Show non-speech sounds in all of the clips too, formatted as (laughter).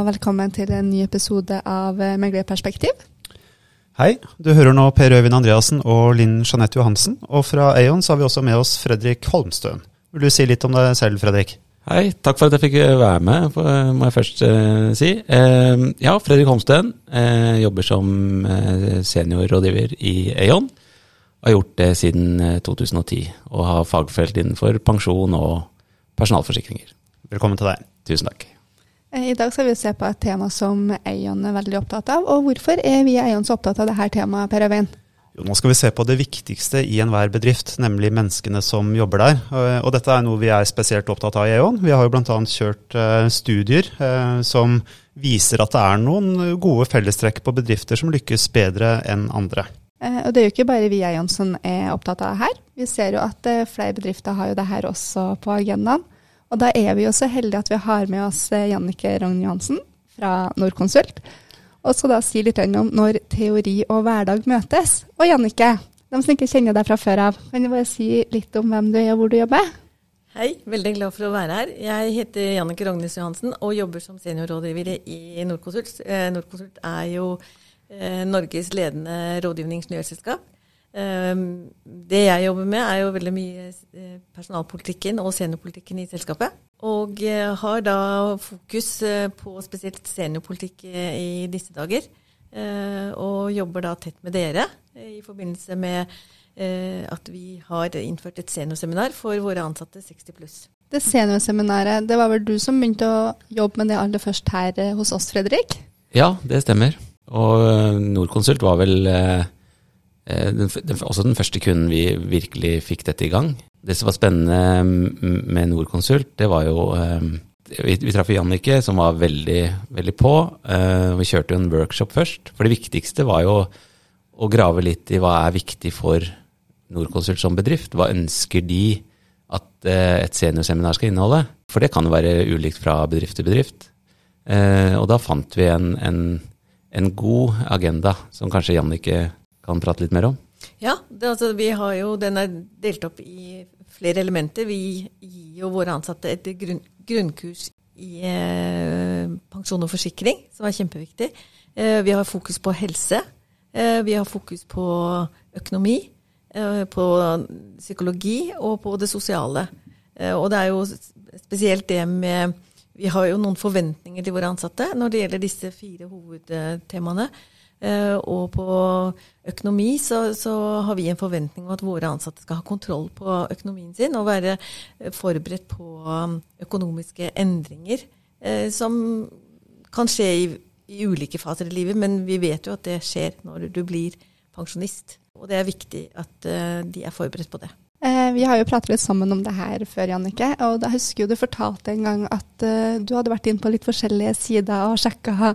og velkommen til en ny episode av Meglerperspektiv. Hei, du hører nå Per Øyvind Andreassen og Linn Jeanette Johansen. Og fra Aon så har vi også med oss Fredrik Holmstøen. Vil du si litt om deg selv, Fredrik? Hei, takk for at jeg fikk være med, må jeg først eh, si. Eh, ja, Fredrik Holmstøen. Eh, jobber som seniorrådgiver i Aon. Har gjort det siden 2010, og har fagfelt innenfor pensjon og personalforsikringer. Velkommen til deg. Tusen takk. I dag skal vi se på et tema som Eion er veldig opptatt av. Og hvorfor er vi i Eion så opptatt av dette temaet, Per Øyvind? Jo, nå skal vi se på det viktigste i enhver bedrift, nemlig menneskene som jobber der. Og dette er noe vi er spesielt opptatt av i EON. Vi har jo bl.a. kjørt eh, studier eh, som viser at det er noen gode fellestrekk på bedrifter som lykkes bedre enn andre. Eh, og det er jo ikke bare vi i Eion som er opptatt av det her. Vi ser jo at flere bedrifter har jo det her også på agendaen. Og da er vi jo så heldige at vi har med oss Jannike Rogn Johansen fra Norconsult og så da si litt om når teori og hverdag møtes. Og Jannike, de som ikke kjenner deg fra før av, kan du bare si litt om hvem du er og hvor du jobber? Hei, veldig glad for å være her. Jeg heter Jannike Rognes Johansen og jobber som seniorrådgiver i Nordkonsult. Eh, Nordkonsult er jo eh, Norges ledende rådgivende ingeniørselskap. Eh, det jeg jobber med, er jo veldig mye personalpolitikken og seniorpolitikken i selskapet. Og eh, har da fokus eh, på spesielt seniorpolitikk eh, i disse dager. Og jobber da tett med dere i forbindelse med at vi har innført et seniorseminar for våre ansatte 60 pluss. Det seniorseminaret, det var vel du som begynte å jobbe med det aller først her hos oss, Fredrik? Ja, det stemmer. Og Norconsult var vel eh, den, også den første kunden vi virkelig fikk dette i gang. Det som var spennende med Norconsult, det var jo eh, Vi, vi traff Jannicke, som var veldig, veldig på. Eh, vi kjørte jo en workshop først. For det viktigste var jo å grave litt i hva er viktig for Norconsult som bedrift. Hva ønsker de at eh, et seniorseminar skal inneholde? For det kan jo være ulikt fra bedrift til bedrift. Og da fant vi en, en, en god agenda, som kanskje Jannicke kan prate litt mer om. Ja, det, altså, vi har jo, den er delt opp i flere elementer. Vi gir jo våre ansatte et grunn, grunnkurs i eh, pensjon og forsikring, som er kjempeviktig. Eh, vi har fokus på helse. Eh, vi har fokus på økonomi, eh, på psykologi og på det sosiale. Eh, og det er jo spesielt det med Vi har jo noen forventninger til våre ansatte når det gjelder disse fire hovedtemaene. Eh, og på økonomi så, så, har vi en forventning om at våre ansatte skal ha kontroll på økonomien sin og være eh, forberedt på um, økonomiske endringer eh, som kan skje i, i, ulike faser i livet, men vi vet jo at det skjer når du blir pensjonist. Og det er viktig at de er forberedt på det. Vi har jo pratet litt sammen om det her før, Jannike. Og da husker jo du fortalte en gang at du hadde vært inn på litt forskjellige sider og sjekka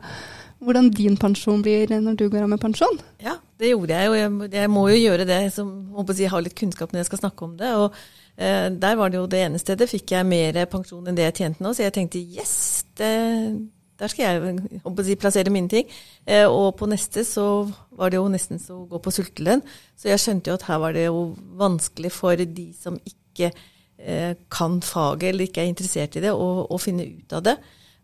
hvordan din pensjon blir når du går av med pensjon? Ja, det gjorde jeg, og jeg, jeg må jo gjøre det som håper jeg har litt kunnskap når jeg skal snakke om det. og eh, Der var det jo det ene stedet fikk jeg mer pensjon enn det jeg tjente nå, så jeg tenkte yes, det, der skal jeg håper jeg, plassere mine ting. Eh, og på neste så var det jo nesten så å gå på sultelønn, så jeg skjønte jo at her var det jo vanskelig for de som ikke eh, kan faget eller ikke er interessert i det, å finne ut av det.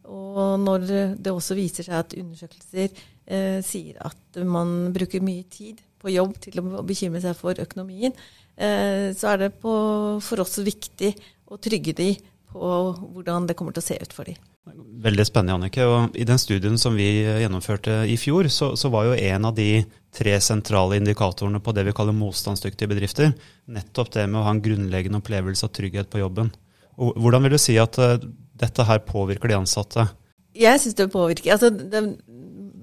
Og når det også viser seg at undersøkelser eh, sier at man bruker mye tid på jobb til å bekymre seg for økonomien, eh, så er det på, for oss viktig å trygge de på hvordan det kommer til å se ut for de. Veldig spennende, Annike. Og I den studien som vi gjennomførte i fjor, så, så var jo en av de tre sentrale indikatorene på det vi kaller motstandsdyktige bedrifter, nettopp det med å ha en grunnleggende opplevelse av trygghet på jobben. Og hvordan vil du si at eh, dette her påvirker de ansatte? Jeg syns det påvirker. Altså, det,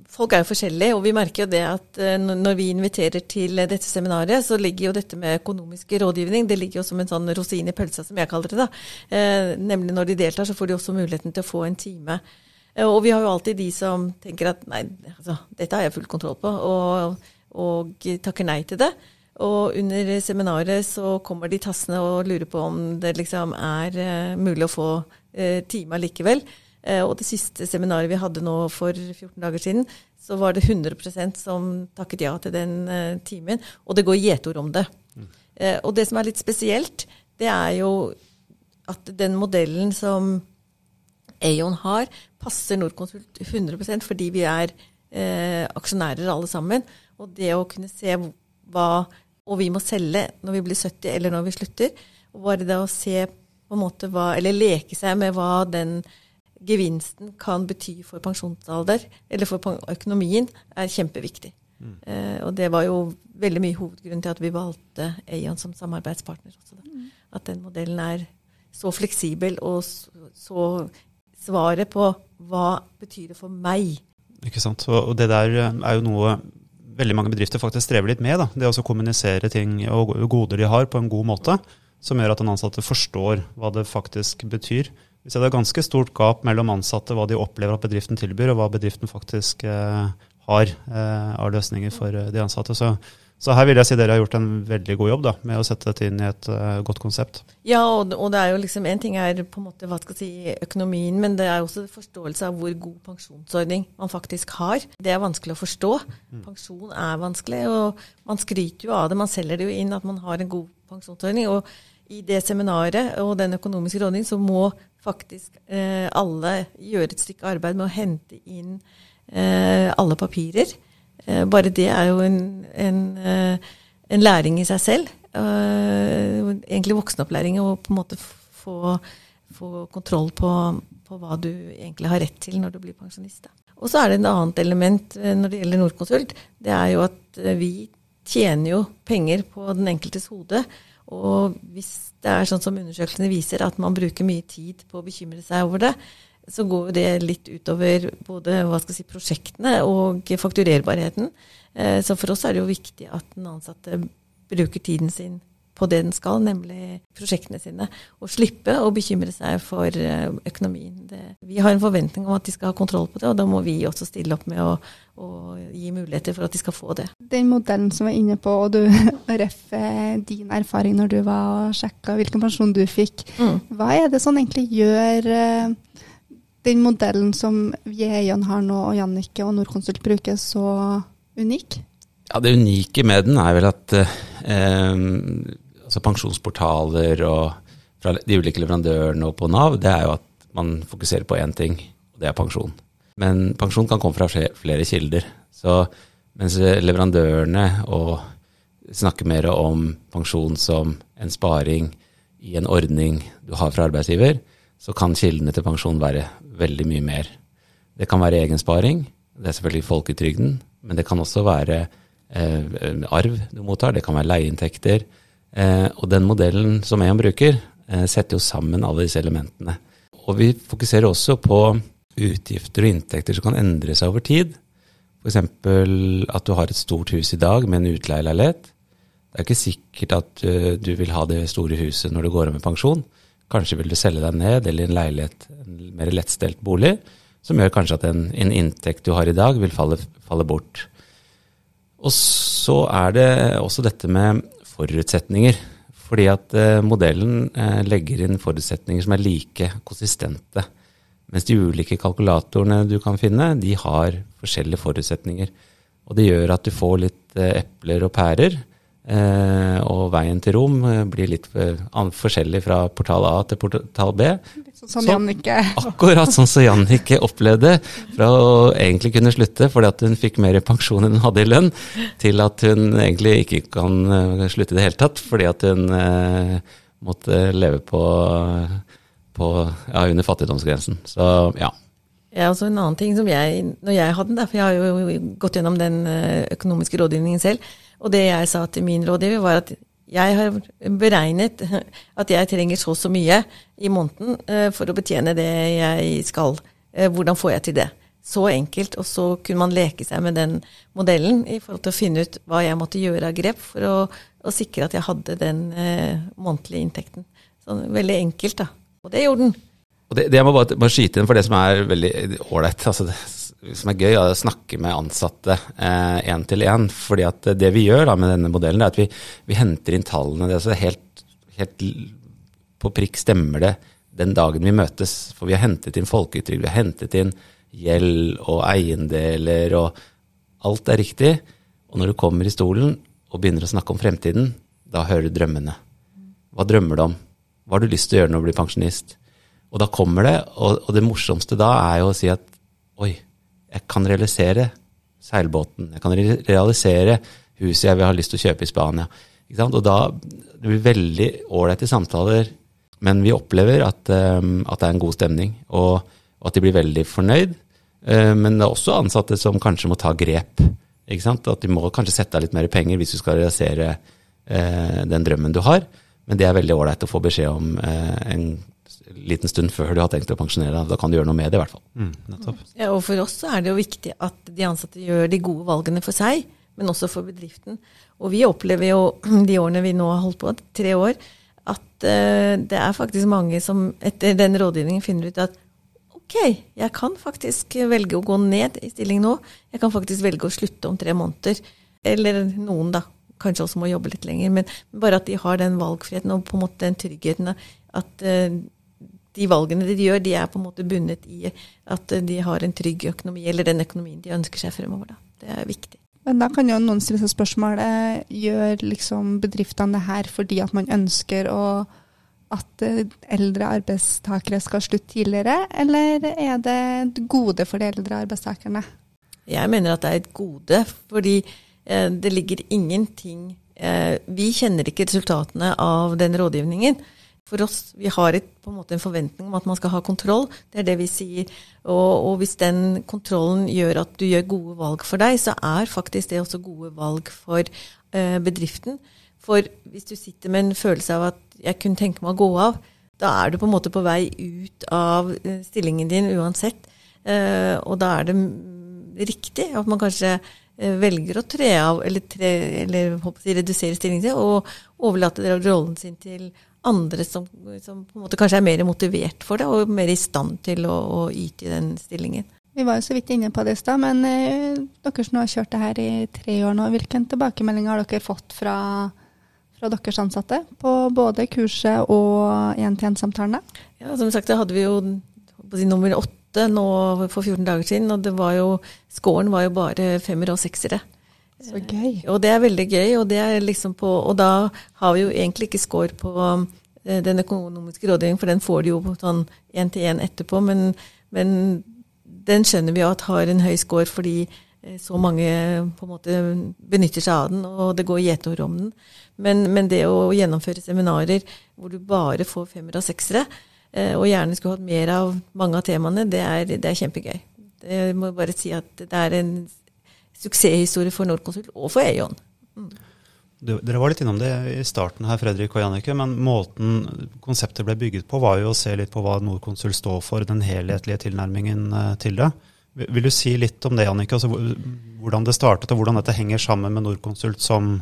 folk er jo forskjellige, og vi merker jo det at uh, når vi inviterer til dette seminaret, så ligger jo dette med økonomisk rådgivning det ligger jo som en sånn rosin i pølsa, som jeg kaller det. da. Eh, nemlig når de deltar, så får de også muligheten til å få en time. Uh, og vi har jo alltid de som tenker at nei, altså, dette har jeg full kontroll på, og, og takker nei til det. Og under seminaret så kommer de tassende og lurer på om det liksom er mulig å få eh, time likevel. Eh, og det siste seminaret vi hadde nå for 14 dager siden, så var det 100% som takket ja til den eh, timen. Og det går gjetord om det. Mm. Eh, og det som er litt spesielt, det er jo at den modellen som Aon har passer Norconsult 100% fordi vi er eh, aksjonærer alle sammen. Og det å kunne se hva Og vi må selge når vi blir 70 eller når vi slutter. Og bare det å se på en måte hva Eller leke seg med hva den gevinsten kan bety for pensjonsalder, eller for økonomien, er kjempeviktig. Mm. Eh, og det var jo veldig mye hovedgrunnen til at vi valgte Aon som samarbeidspartner. Også, mm. At den modellen er så fleksibel, og så, så svaret på hva betyr det for meg. Ikke sant. Og det der er jo noe veldig mange bedrifter faktisk strever litt med. Da. Det å kommunisere ting og goder de har, på en god måte. Som gjør at den ansatte forstår hva det faktisk betyr. Vi ser det er ganske stort gap mellom ansatte, hva de opplever at bedriften tilbyr, og hva bedriften faktisk eh, har eh, av løsninger for eh, de ansatte. Så, så, her vil jeg si dere har gjort en veldig god jobb da, med å sette dette inn i et uh, godt konsept. Ja, og, og, det er jo liksom en ting er på en måte, hva skal jeg si, økonomien, men det er også forståelse av hvor god pensjonsordning man faktisk har. Det er vanskelig å forstå. Mm. Pensjon er vanskelig, og man skryter jo av det. Man selger det jo inn at man har en god pensjonsordning. og i det seminaret og den økonomiske rådgivningen så må faktisk eh, alle gjøre et stykke arbeid med å hente inn eh, alle papirer. Eh, bare det er jo en, en, eh, en læring i seg selv. Eh, egentlig voksenopplæring å på en måte få, få kontroll på, på, hva du egentlig har rett til når du blir pensjonist. Og så er det en annet element når det gjelder Norconsult. Det er jo at vi tjener jo penger på den enkeltes hode. Og hvis det er sånn som undersøkelsene viser, at man bruker mye tid på å bekymre seg over det, så går det litt utover både si, prosjektene og fakturerbarheten. Eh, så for oss er det jo viktig at den ansatte bruker tiden sin på det den skal, nemlig prosjektene sine. Og slippe å bekymre seg for eh, økonomien. Det, vi har en forventning om at de skal ha kontroll på det, og da må vi også stille opp med å, å gi muligheter for at de skal få det. Den modellen som var inne på, og du (laughs) ref din erfaring når du var og sjekka hvilken pensjon du fikk. Mm. Hva er det som egentlig gjør eh, den modellen som Eion har nå, og Jannicke og Norconsult bruker, så unik? Ja, Det unike med den er vel at eh, altså pensjonsportaler og fra de ulike leverandørene og på Nav, det er jo at man fokuserer på én ting, og det er pensjon. Men pensjon kan komme fra flere kilder. Så mens leverandørene snakker mer om pensjon som en sparing i en ordning du har fra arbeidsgiver, så kan kildene til pensjon være veldig mye mer. Det kan være egensparing, det er selvfølgelig folketrygden, men det kan også være eh, arv du mottar, det kan være leieinntekter, Eh, og den modellen som EON bruker, eh, setter jo sammen alle disse elementene. Og vi fokuserer også på utgifter og inntekter som kan endre seg over tid. F.eks. at du har et stort hus i dag med en utleieleilighet. Det er ikke sikkert at uh, du vil ha det store huset når du går av med pensjon. Kanskje vil du selge deg ned, eller en leilighet, en mer lettstelt bolig, som gjør kanskje at en, en inntekt du har i dag, vil falle, falle bort. Og så er det også dette med forutsetninger. Fordi at eh, modellen eh, legger inn forutsetninger som er like konsistente. Mens de ulike kalkulatorene du kan finne, de har forskjellige forutsetninger. Og det gjør at du får litt eh, epler og pærer. Eh, og veien til rom eh, blir litt eh, forskjellig fra portal A til portal B. Sånn som Jannicke. Akkurat sånn som Jannicke opplevde. Fra å egentlig kunne slutte fordi at hun fikk mer pensjon enn hun hadde i lønn, til at hun egentlig ikke kan slutte i det hele tatt fordi at hun eh, måtte leve på, på ja, under fattigdomsgrensen. Så ja. Ja, altså En annen ting som jeg, når jeg hadde den, for jeg har jo gått gjennom den økonomiske rådgivningen selv, og det jeg sa til min rådgiver, var at jeg har beregnet (laughs) at jeg trenger så og så mye i måneden eh, for å betjene det jeg skal. Eh, hvordan får jeg til det? Så enkelt. Og så kunne man leke seg med den modellen i forhold til å finne ut hva jeg måtte gjøre av grep for å, å sikre at jeg hadde den eh, månedlige inntekten. Sånn veldig enkelt, da. Og det gjorde den. Og det, det jeg må bare, bare skyte inn for det som er veldig ålreit. Altså som er gøy, er å snakke med ansatte én til én. fordi at det vi gjør da, med denne modellen, er at vi, vi henter inn tallene. Det er altså helt, helt, på prikk stemmer det den dagen vi møtes. For vi har hentet inn folketrygd, vi har hentet inn gjeld og eiendeler, og alt er riktig. Og når du kommer i stolen og begynner å snakke om fremtiden, da hører du drømmene. Hva drømmer du om? Hva har du lyst til å gjøre når du blir pensjonist? Og da kommer det, og, og det morsomste da er jo å si at oi, jeg kan realisere seilbåten. Jeg kan realisere huset jeg vil ha lyst til å kjøpe i Spania. Og da det blir veldig ålreite samtaler, men vi opplever at, um, at, det er en god stemning, og, og at de blir veldig fornøyd. Uh, men det er også ansatte som kanskje må ta grep. At de må kanskje sette av litt mer penger hvis du skal realisere uh, den drømmen du har. Men det er veldig ålreit å få beskjed om uh, en liten stund før du har tenkt å pensjonere deg. Da kan du gjøre noe med det, i hvert fall. Mm, ja, og for oss er det jo viktig at de ansatte gjør de gode valgene for seg, men også for bedriften. Og vi opplever jo (clears throat) de årene vi nå har holdt på, tre år, at uh, det er faktisk mange som etter den rådgivningen finner ut at ok, jeg kan faktisk velge å gå ned i stilling nå. Jeg kan faktisk velge å slutte om tre måneder. Eller noen, da. Kanskje også må jobbe litt lenger. Men bare at de har den valgfriheten og på en måte den tryggheten at uh, de valgene de gjør, de er på en måte bundet i at de har en trygg økonomi, eller den økonomien de ønsker seg fremover. Da. Det er viktig. Men da kan jo noen stille spørsmålet gjør liksom bedriftene det her fordi at man ønsker å, at eh, eldre arbeidstakere skal slutte tidligere, eller er det et gode for de eldre arbeidstakerne? Jeg mener at det er et gode, fordi eh, det ligger ingenting eh, Vi kjenner ikke resultatene av den rådgivningen for oss, vi har et, på en måte en forventning om at man skal ha kontroll. Det er det vi sier. Og, og, hvis den kontrollen gjør at du gjør gode valg for deg, så er faktisk det også gode valg for eh, bedriften. For hvis du sitter med en følelse av at jeg kunne tenke meg å gå av, da er du på en måte på vei ut av eh, stillingen din uansett. Eh, og da er det riktig at man kanskje eh, velger å tre av, eller, tre, eller si, redusere stillingen sin, og overlate rollen sin til andre som, som, på en måte kanskje er mer motivert for det, og mer i stand til å, å yte i den stillingen. Vi var jo så vidt inne på det i stad, men eh, dere som har kjørt det her i tre år nå, hvilken tilbakemelding har dere fått fra, fra deres ansatte på både kurset og én-til-én-samtalene? Ja, som sagt, det hadde vi jo si, nummer åtte nå for 14 dager siden, og det var jo, scoren var jo bare femmer og seksere. Så gøy. Og det er veldig gøy, og, liksom på, og da har vi jo egentlig ikke score på eh, den økonomiske rådgivningen, for den får de jo sånn én til én etterpå. Men, men, den skjønner vi jo at har en høy score fordi eh, så mange på en måte benytter seg av den, og det går gjetord om den. Men, men, det å gjennomføre seminarer hvor du bare får femmer og seksere, eh, og gjerne skulle hatt mer av mange av temaene, det er, det er kjempegøy. Jeg må bare si at det er en suksesshistorie for Norconsult og for Eion. Mm. dere var litt innom det i starten her, Fredrik og Jannicke, men måten konseptet ble bygget på, var jo å se litt på hva Norconsult står for, den helhetlige tilnærmingen eh, til det. Vil du si litt om det, Jannicke? Altså, hvordan det startet, og hvordan dette henger sammen med Norconsult som,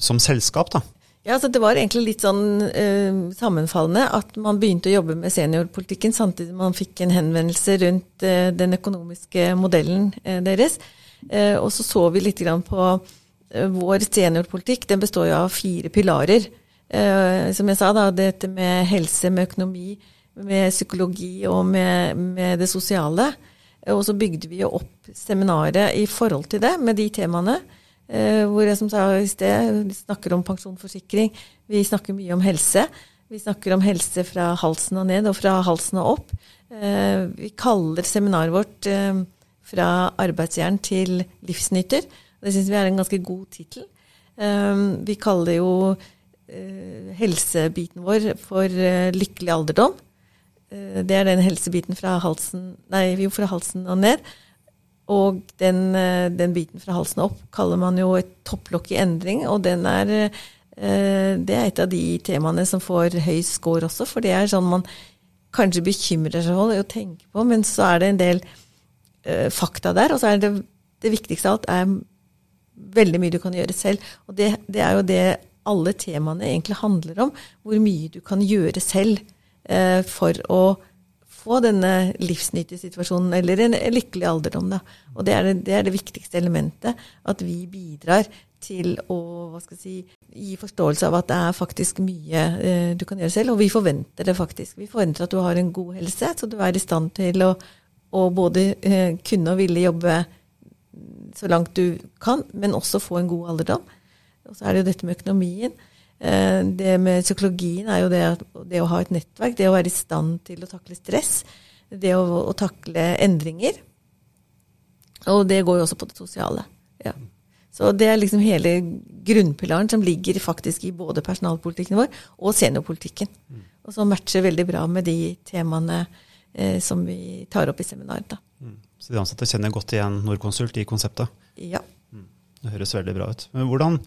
som selskap? da? Ja, altså Det var egentlig litt sånn eh, sammenfallende at man begynte å jobbe med seniorpolitikken samtidig som man fikk en henvendelse rundt eh, den økonomiske modellen eh, deres. Eh, og så så vi litt på eh, vår seniorpolitikk. Den består jo av fire pilarer. Eh, som jeg sa, da, dette med helse, med økonomi, med psykologi og med, med det sosiale. Og så bygde vi jo opp seminaret i forhold til det, med de temaene. hvor jeg som sa i sted, snakker om pensjonsforsikring. Vi snakker mye om helse. Vi snakker om helse fra halsen og ned, og fra halsen og opp. vi kaller seminaret vårt fra arbeidsjern til livsnyter. Det syns vi er en ganske god tittel. Um, vi kaller jo uh, helsebiten vår for uh, lykkelig alderdom. Uh, det er den helsebiten fra halsen, nei, jo, fra halsen og ned. Og den, den, biten fra halsen og opp kaller man jo et topplokk i endring, og den er det er et av de temaene som får høy score også, for det er sånn man kanskje bekymrer seg for å tenke på, men så er det en del fakta der. Og så er det det viktigste av alt er veldig mye du kan gjøre selv. Og det, det, er jo det alle temaene egentlig handler om. Hvor mye du kan gjøre selv uh, for å få denne livsnyttige situasjonen, eller en lykkelig alderdom. Da. Og det er det, det er det, viktigste elementet. At vi bidrar til å hva skal jeg si, gi forståelse av at det er faktisk mye eh, du kan gjøre selv. Og vi forventer det faktisk. Vi forventer at du har en god helse, så du er i stand til å og både eh, kunne og ville jobbe så langt du kan, men også få en god alderdom. Og så er det jo dette med økonomien. Eh, det med psykologien er jo det, det, å ha et nettverk, det å være i stand til å takle stress, det å, å takle endringer. Og det går jo også på det sosiale. Ja. Så det er liksom hele grunnpilaren som ligger faktisk i både personalpolitikken vår og seniorpolitikken. Og som matcher veldig bra med de temaene som vi tar opp i seminaret. Da. Mm. Så de ansatte kjenner godt igjen Norconsult i konseptet? Ja. Mm. Det høres veldig bra ut. Men hvordan,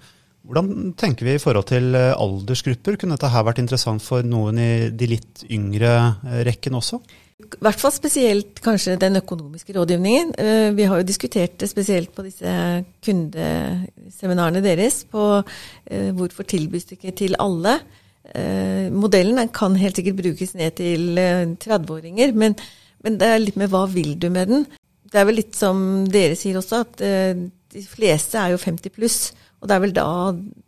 hvordan, tenker vi i forhold til eh, aldersgrupper? Kunne dette her vært interessant for noen i de litt yngre eh, rekken også? I hvert fall spesielt kanskje den økonomiske rådgivningen. Eh, vi har jo diskutert det spesielt på disse kundeseminarene deres, på hvorfor tilbys det ikke til alle. Modellen kan helt sikkert brukes ned til 30-åringer, men, men, det er litt med hva vil du med den. Det er vel litt som dere sier også, at de fleste er jo 50 pluss. Og det er vel da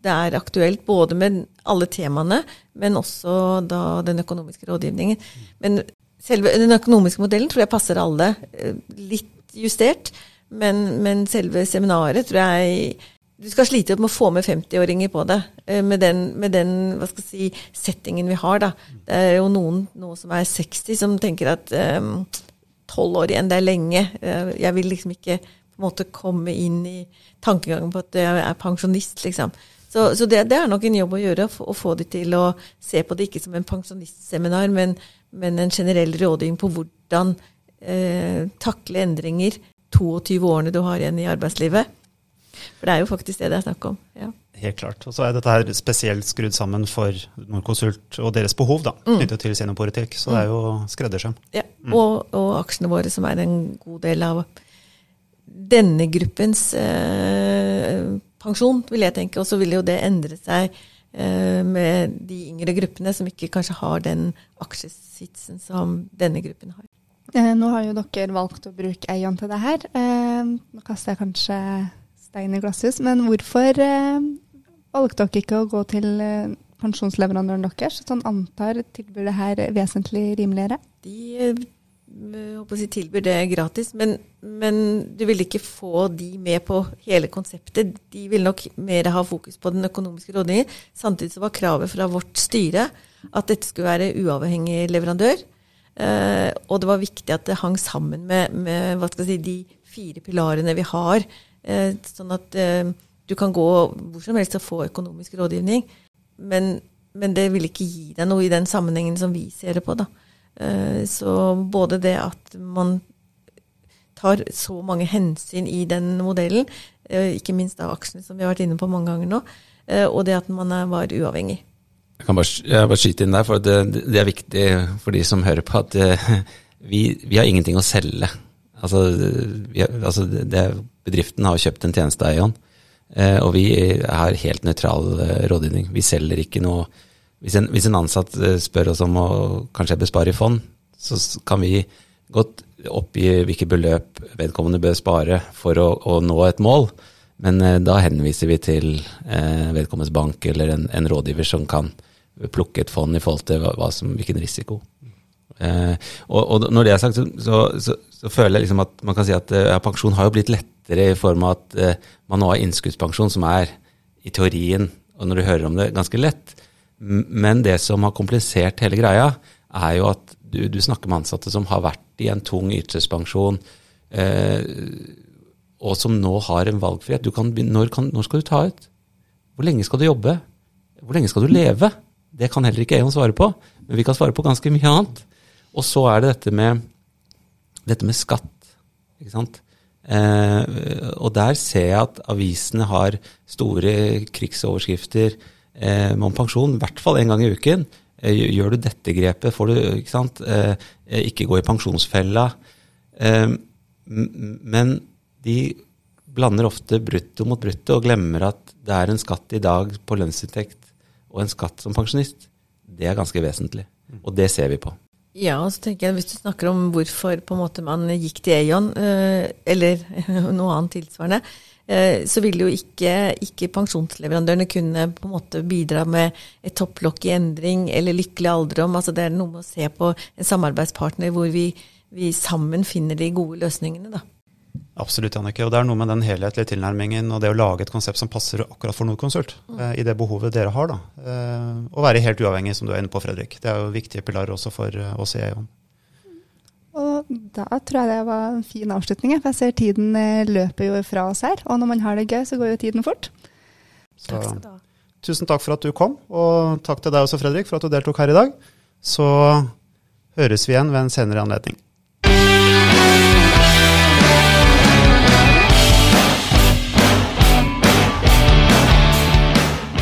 det er aktuelt, både med alle temaene, men også da den økonomiske rådgivningen. Men selve den økonomiske modellen tror jeg passer alle. Eh, litt justert, men, men selve seminaret tror jeg du skal slite med å få med 50-åringer på det, eh, med den, med den si, settingen vi har. Da. Det er jo noen nå som er 60, som tenker at um, år igjen, det er lenge. Jeg vil liksom ikke på en måte komme inn i tankegangen på at jeg er pensjonist, liksom. Så, så det, det, er nok en jobb å gjøre, å få de til å se på det ikke som en pensjonistseminar, men, men en generell rådgivning på hvordan eh, takle endringer 22 årene du har igjen i arbeidslivet. For det er jo faktisk det det er snakk om. ja. Helt klart. Og så er dette her spesielt skrudd sammen for Norconsult og deres behov da, mm. knyttet til seniorpolitikk. Så det er jo skreddersøm. Ja, mm. og, og, aksjene våre, som er en god del av denne gruppens eh, pensjon, vil jeg tenke. Og så vil jo det endre seg eh, med de yngre gruppene som ikke kanskje har den aksjesitsen som denne gruppen har. Eh, nå har jo dere valgt å bruke Eion til det her. Eh, nå kaster jeg kanskje stein i glasshus, men hvorfor eh, valgte dere ikke å gå til eh, pensjonsleverandøren deres, som antar tilbyr det her vesentlig rimeligere? De håper å si, tilbyr det gratis, men, men, du vil ikke få de med på hele konseptet. De vil nok mer ha fokus på den økonomiske rådgivningen. Samtidig så var kravet fra vårt styre at dette skulle være uavhengig leverandør. Eh, og det var viktig at det hang sammen med, med jeg si, de fire pilarene vi har. Eh, sånn at eh, du kan gå hvor som helst og få økonomisk rådgivning. Men, men det vil ikke gi deg noe i den sammenhengen som vi ser det på. da. Eh, så både det at man tar så mange hensyn i den modellen, ikke minst av aksjene som vi har vært inne på mange ganger nå, og det at man var uavhengig. Jeg kan bare, jeg bare skyte inn der, for det, det, er viktig for de som hører på, at (laughs) vi, vi har ingenting å selge. Altså, vi, altså det, bedriften har kjøpt en tjeneste av Eion, og vi har helt nøytral rådgivning. Vi selger ikke noe hvis en, hvis en, ansatt eh, spør oss om å kanskje bespare i fond, så kan vi godt oppgi hvilke beløp vedkommende bør spare for å, å nå et mål. Men eh, da henviser vi til eh, vedkommendes bank eller en, en, rådgiver som kan plukke et fond i forhold til hva, hva som, hvilken risiko. Eh, og, og, når det er sagt, så, så, så, føler jeg liksom at man kan si at ja, eh, pensjon har jo blitt lettere i form av at eh, man nå har innskuddspensjon, som er i teorien, og når du hører om det, ganske lett. Men det som har komplisert hele greia, er jo at du, du snakker med ansatte som har vært i en tung ytelsespensjon, eh, og som nå har en valgfrihet. Kan, når, kan, når, skal du ta ut? Hvor lenge skal du jobbe? Hvor lenge skal du leve? Det kan heller ikke Eon svare på, men vi kan svare på ganske mye annet. Og så er det dette med, dette med skatt. ikke sant? Eh, og der ser jeg at avisene har store krigsoverskrifter eh, om pensjon, i hvert fall en gang i uken. Eh, gjør du dette grepet, får du ikke sant, eh, ikke gå i pensjonsfella. Eh, men de blander ofte brutto mot brutto og glemmer at det er en skatt i dag på lønnsinntekt og en skatt som pensjonist. Det er ganske vesentlig, og det ser vi på. Ja, så tenker jeg Hvis du snakker om hvorfor på en måte man gikk til Aeon, eh, eller (laughs) noe annet tilsvarende, Eh, så vil jo ikke, ikke, pensjonsleverandørene kunne på en måte bidra med et topplokk i endring eller lykkelig alderdom. Altså det er noe med å se på en samarbeidspartner hvor vi, vi sammen finner de gode løsningene. Da. Absolutt, Jannicke. Og det er noe med den helhetlige tilnærmingen og det å lage et konsept som passer akkurat for Nordkonsult, eh, i det behovet dere har. da. Eh, og være helt uavhengig, som du er inne på, Fredrik. Det er jo viktige pilarer også for eh, oss i EON. Og da tror jeg det var en fin avslutning, for jeg ser tiden eh, løper jo fra oss her. Og når man har det gøy, så går jo tiden fort. Så Takk skal du ha. tusen takk for at du kom, og takk til deg også, Fredrik, for at du deltok her i dag. Så høres vi igjen ved en senere anledning.